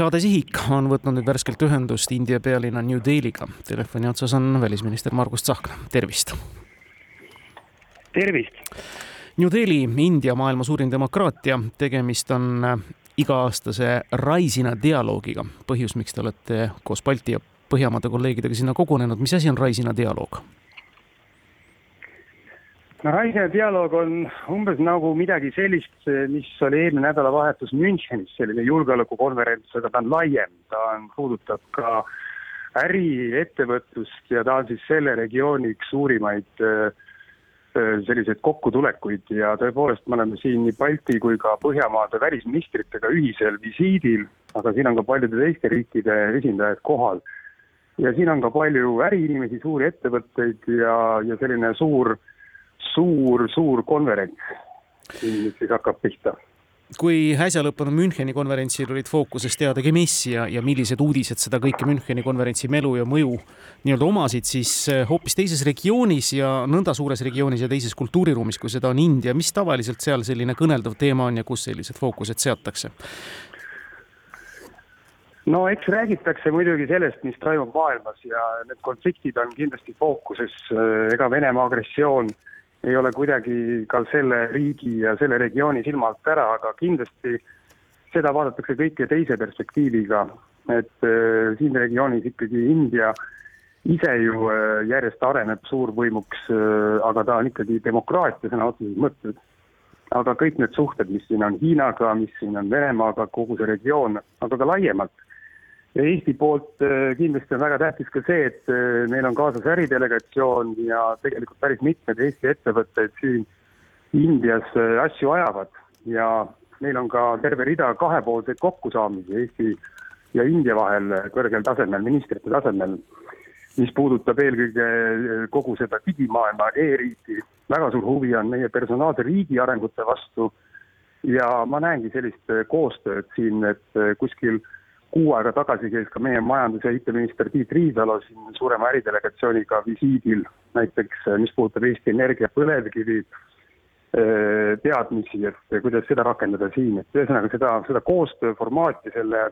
saade Sihik on võtnud nüüd värskelt ühendust India pealinna New Delhi'ga. Telefoni otsas on välisminister Margus Tsahkna, tervist. tervist. New Delhi, India maailma suurim demokraatia, tegemist on iga-aastase Raisina dialoogiga. põhjus, miks te olete koos Balti ja Põhjamaade kolleegidega sinna kogunenud, mis asi on Raisina dialoog? No Raisina dialoog on umbes nagu midagi sellist, mis oli eelmine nädalavahetus Münchenis, selline julgeolekukonverents, aga ta on laiem, ta on, puudutab ka äri, ettevõtlust ja ta on siis selle regiooni üks suurimaid selliseid kokkutulekuid ja tõepoolest, me oleme siin nii Balti kui ka Põhjamaade välisministritega ühisel visiidil, aga siin on ka paljude teiste riikide esindajad kohal. ja siin on ka palju äriinimesi, suuri ettevõtteid ja, ja selline suur äh, suur, suur konverents, mis siis hakkab pihta kui äsja lõppenud Müncheni konverentsil olid fookuses teadagi mis ja, ja millised uudised seda kõike Müncheni konverentsi melu ja mõju nii-öelda omasid, siis eh, hoopis teises regioonis ja nõnda suures regioonis ja teises kultuuriruumis, kui seda on India, mis tavaliselt seal selline kõneldav teema on ja kus sellised fookused seatakse? no eks räägitakse muidugi sellest, mis toimub maailmas ja need konfliktid on kindlasti fookuses, ega Venemaa agressioon äh, ei ole kuidagi ka selle riigi ja selle regiooni silma alt ära, aga kindlasti seda vaadatakse kõike teise perspektiiviga, et äh, siin regioonis ikkagi India ise ju äh, järjest areneb suurvõimuks äh,, aga ta on ikkagi demokraatia sõna otseses mõttes. aga kõik need suhted, mis siin on Hiinaga, mis siin on Venemaaga, kogu see regioon, aga ka laiemalt ja Eesti poolt äh, kindlasti on väga tähtis ka see, et äh, meil on kaasas äridelegatsioon ja tegelikult päris mitmed Eesti ettevõtted siin Indias äh, asju ajavad ja meil on ka terve rida kahepoolseid kokkusaamisi Eesti ja India vahel kõrgel tasemel, ministrite tasemel, mis puudutab eelkõige kogu seda digimaailma e-riiki. väga suur huvi on meie personaalse riigi arengute vastu ja ma näengi sellist koostööd siin, et kuskil kuu aega tagasi käis ka meie majandus- ja IT-minister Tiit Riisalo siin suurema äridelegatsiooniga visiidil, näiteks mis puudutab Eesti Energia põlevkivi eh, teadmisi, et kuidas seda rakendada siin, et ühesõnaga seda, seda koostööformaati selle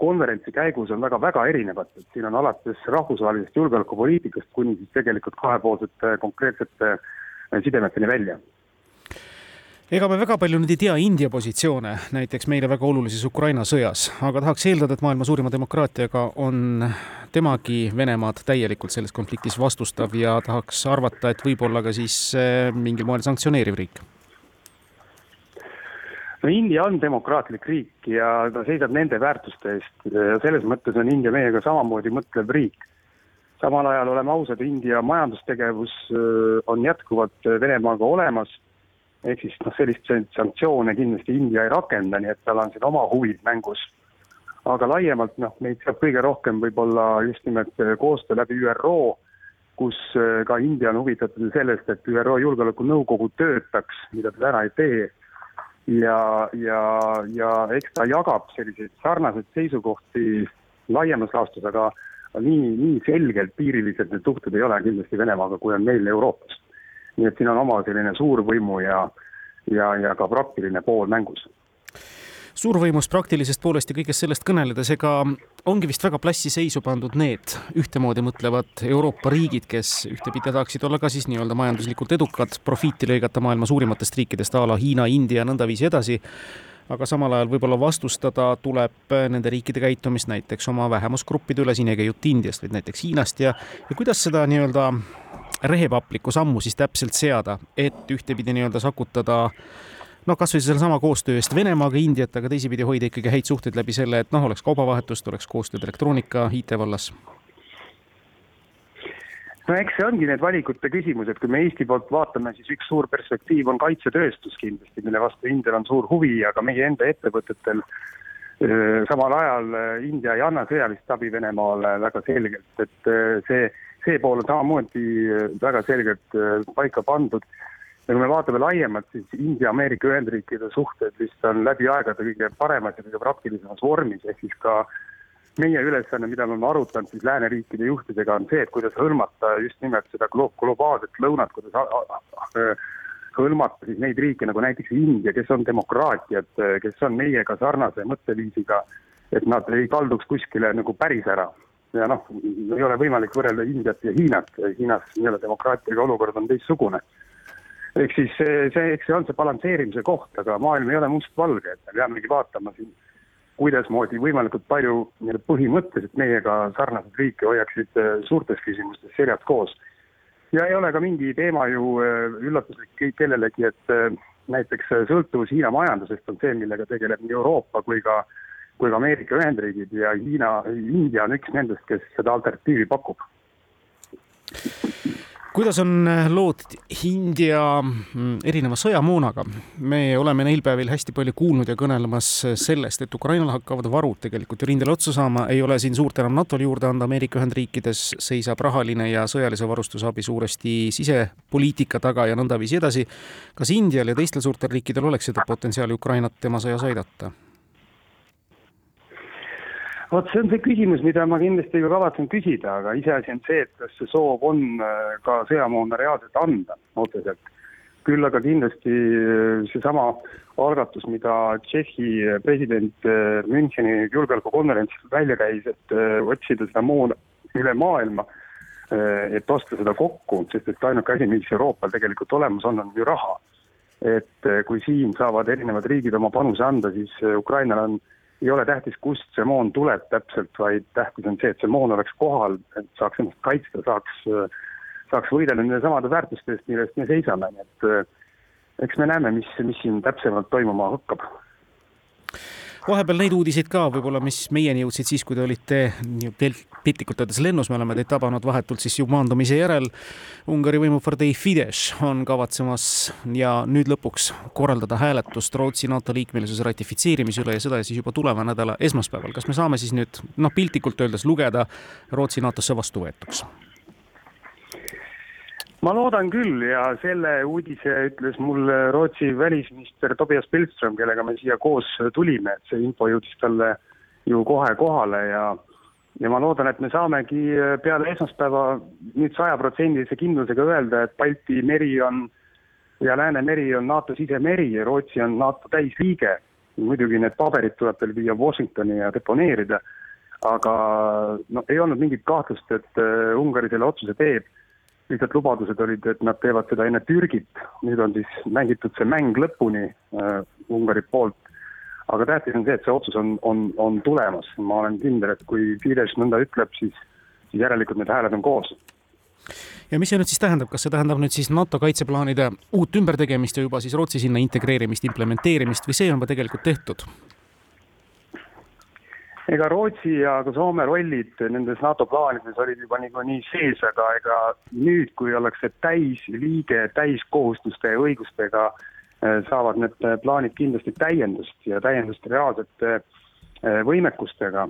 konverentsi käigus on väga-väga erinevat, et siin on alates rahvusvahelisest julgeolekupoliitikast kuni siis tegelikult kahepoolsete konkreetsete sidemeteni välja ega me väga palju nüüd ei tea India positsioone näiteks meile väga olulises Ukraina sõjas, aga tahaks eeldada, et maailma suurima demokraatiaga on temagi Venemaad täielikult selles konfliktis vastustav ja tahaks arvata, et võib-olla ka siis eh, mingil moel sanktsioneeriv riik. No India on demokraatlik riik ja ta seisab nende väärtuste eest. Ja selles mõttes on India meiega samamoodi mõtlev riik. samal ajal oleme ausad, India majandustegevus eh, on jätkuvalt Venemaaga olemas ehk siis noh, selliseid sanktsioone kindlasti India ei rakenda, nii et tal on siin oma huvid mängus. aga laiemalt noh, meid saab kõige rohkem võib-olla just nimelt äh, koostöö läbi ÜRO, kus äh, ka India on huvitatud sellest, et ÜRO Julgeolekunõukogu töötaks, mida ta täna ei tee. ja, ja, ja eks ta jagab selliseid sarnaseid seisukohti laiemas laastus, aga nii, nii selgelt piirilised need suhted ei ole kindlasti Venemaaga, kui on meil Euroopas nii et siin on oma selline suurvõimu ja, ja, ja ka praktiline pool mängus. Suurvõimust, praktilisest poolest ja kõigest sellest kõneledes, ega ongi vist väga plassi seisu pandud need ühtemoodi mõtlevad Euroopa riigid, kes ühtepidi tahaksid olla ka siis nii-öelda majanduslikult edukad, profiiti lõigata maailma suurimatest riikidest a la Hiina, India, nõndaviisi edasi. Aga samal ajal võib-olla vastustada tuleb nende riikide käitumist näiteks oma vähemusgruppide üle, siin ei käi jutt Indiast, vaid näiteks Hiinast ja, ja kuidas seda nii-öelda rehepaplikku sammu siis täpselt seada, et ühtepidi nii-öelda sakutada noh, kasvõi sellesama koostöö eest Venemaaga, Indiat, aga teisipidi hoida ikkagi häid suhteid läbi selle, et noh, oleks kaubavahetust, oleks koostööd elektroonika, IT vallas. No eks see ongi need valikute küsimus, et kui me Eesti poolt vaatame, siis üks suur perspektiiv on kaitsetööstus kindlasti, mille vastu Indial on suur huvi, aga meie enda ettevõtetel samal ajal India ei anna sõjalist abi Venemaale väga selgelt, et see see pool on samamoodi äh, väga selgelt äh, paika pandud. ja kui me vaatame laiemalt, siis India-Ameerika Ühendriikide suhted vist on läbi aegade kõige paremas ja kõige praktilisemas vormis, ehk siis ka meie ülesanne, mida me oleme arutanud siis lääneriikide juhtidega, on see, et kuidas hõlmata just nimelt seda glo-, globaalset lõunat, kuidas hõlmata siis neid riike nagu näiteks India, kes on demokraatiad, kes on meiega sarnase mõtteviisiga et nad ei kalduks kuskile nagu päris ära. Ja noh, ei ole võimalik võrrelda Indiat ja Hiinat, Hiinas nii-öelda demokraatiaga olukord on teistsugune. ehk siis see, see, eks see on see balansseerimise koht, aga maailm ei ole mustvalge, et me peamegi vaatama siin, kuidasmoodi võimalikult palju nii-öelda põhimõtteliselt meiega sarnaseid riike hoiaksid äh, suurtes küsimustes seljad koos. ja ei ole ka mingi teema ju äh, üllatuslik kellelegi, et äh, näiteks sõltuvus Hiina majandusest on see, millega tegeleb nii Euroopa kui ka äh, kui ka Ameerika Ühendriigid ja Hiina, India on üks nendest, kes seda alternatiivi pakub. kuidas on äh, lood India mm, erineva sõjamoonaga? me oleme neil päevil hästi palju kuulnud ja kõnelemas sellest, et Ukrainal hakkavad varud tegelikult ju rindel otsa saama, ei ole siin suurt enam NATO-le juurde anda, Ameerika Ühendriikides seisab rahaline ja sõjalise varustusabi suuresti sisepoliitika taga ja nõndaviisi edasi. kas Indial ja teistel suurtel riikidel oleks seda potentsiaali Ukrainat tema sõjas aidata? Vot see on see küsimus, mida ma kindlasti ju kavatsen küsida, aga iseasi on see, et kas see soov on äh, ka sõjamoona reaalselt anda otseselt. küll aga kindlasti äh, seesama algatus, mida Tšehhi president äh, Müncheni julgeolekukonverentsil välja käis, et otsida seda moona üle maailma, et osta seda kokku, sest et ainuke asi, mis Euroopal tegelikult olemas on, on ju raha. et kui siin saavad erinevad riigid oma panuse anda, siis Ukrainal on ei ole tähtis, kust see moon tuleb täpselt, vaid tähtis on see, et see moon oleks kohal, et saaks ennast kaitsta, saaks, saaks võidelda nende samade väärtuste eest, mille eest me seisame, nii et eks me näeme, mis, mis siin täpsemalt toimuma hakkab vahepeal neid uudiseid ka võib-olla, mis meieni jõudsid siis, kui te olite piltlikult öeldes lennus, me oleme teid tabanud vahetult siis ju maandumise järel. Ungari võimupartei Fidesz on kavatsemas ja nüüd lõpuks korraldada hääletust Rootsi NATO liikmelisuse ratifitseerimise üle ja seda siis juba tuleva nädala esmaspäeval. kas me saame siis nüüd noh, piltlikult öeldes lugeda Rootsi NATO-sse vastuvõetuks? Ma loodan küll ja selle uudise ütles mulle Rootsi välisminister Tobias Billström, kellega me siia koos tulime, et see info jõudis talle ju kohe kohale ja ja ma loodan, et me saamegi peale esmaspäeva nüüd sajaprotsendilise kindlusega öelda, et Balti meri on ja Läänemeri on NATO sisemeri ja Rootsi on NATO täisliige. muidugi need paberid tuleb veel viia Washingtoni ja deponeerida, aga no ei olnud mingit kahtlust, et Ungari selle otsuse teeb lihtsalt lubadused olid, et nad teevad seda enne Türgit, nüüd on siis mängitud see mäng lõpuni äh, Ungari poolt, aga tähtis on see, et see otsus on, on, on tulemas, ma olen kindel, et kui Fidesz nõnda ütleb, siis, siis järelikult need hääled on koos. Ja mis see nüüd siis tähendab, kas see tähendab nüüd siis NATO kaitseplaanide uut ümbertegemist ja juba siis Rootsi sinna integreerimist, implementeerimist või see on juba tegelikult tehtud? Ega Rootsi ja ka Soome rollid nendes NATO plaanides olid juba niikuinii sees, aga ega nüüd, kui ollakse täisliige, täiskohustuste ja õigustega, eh, saavad need plaanid kindlasti täiendust ja täiendust reaalsete eh, võimekustega.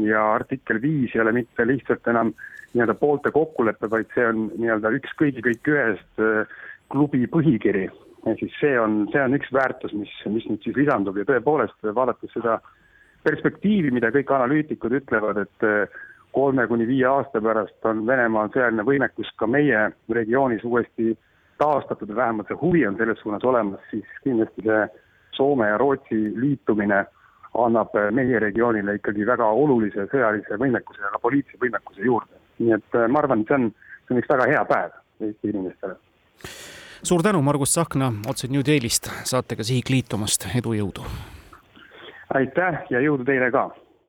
ja artikkel viis ei ole mitte lihtsalt enam nii-öelda poolte kokkulepe, vaid see on nii-öelda üks kõigi kõik ühest eh, klubi põhikiri. ehk siis see on, see on üks väärtus, mis, mis nüüd siis lisandub ja tõepoolest, vaadates seda äh, perspektiivi, mida kõik analüütikud ütlevad, et eh, kolme kuni viie aasta pärast on Venemaa sõjaline võimekus ka meie regioonis uuesti taastatud ja vähemalt see huvi on selles suunas olemas, siis kindlasti see Soome ja Rootsi liitumine annab meie regioonile ikkagi väga olulise sõjalise võimekuse ja ka poliitilise võimekuse juurde. nii et eh, ma arvan, et see on, see on üks väga hea päev Eesti inimestele. suur tänu, Margus Tsahkna, otse New Delhist saatega Sihik liitumast, edu, jõudu! Aitäh ja jõudu teile ka!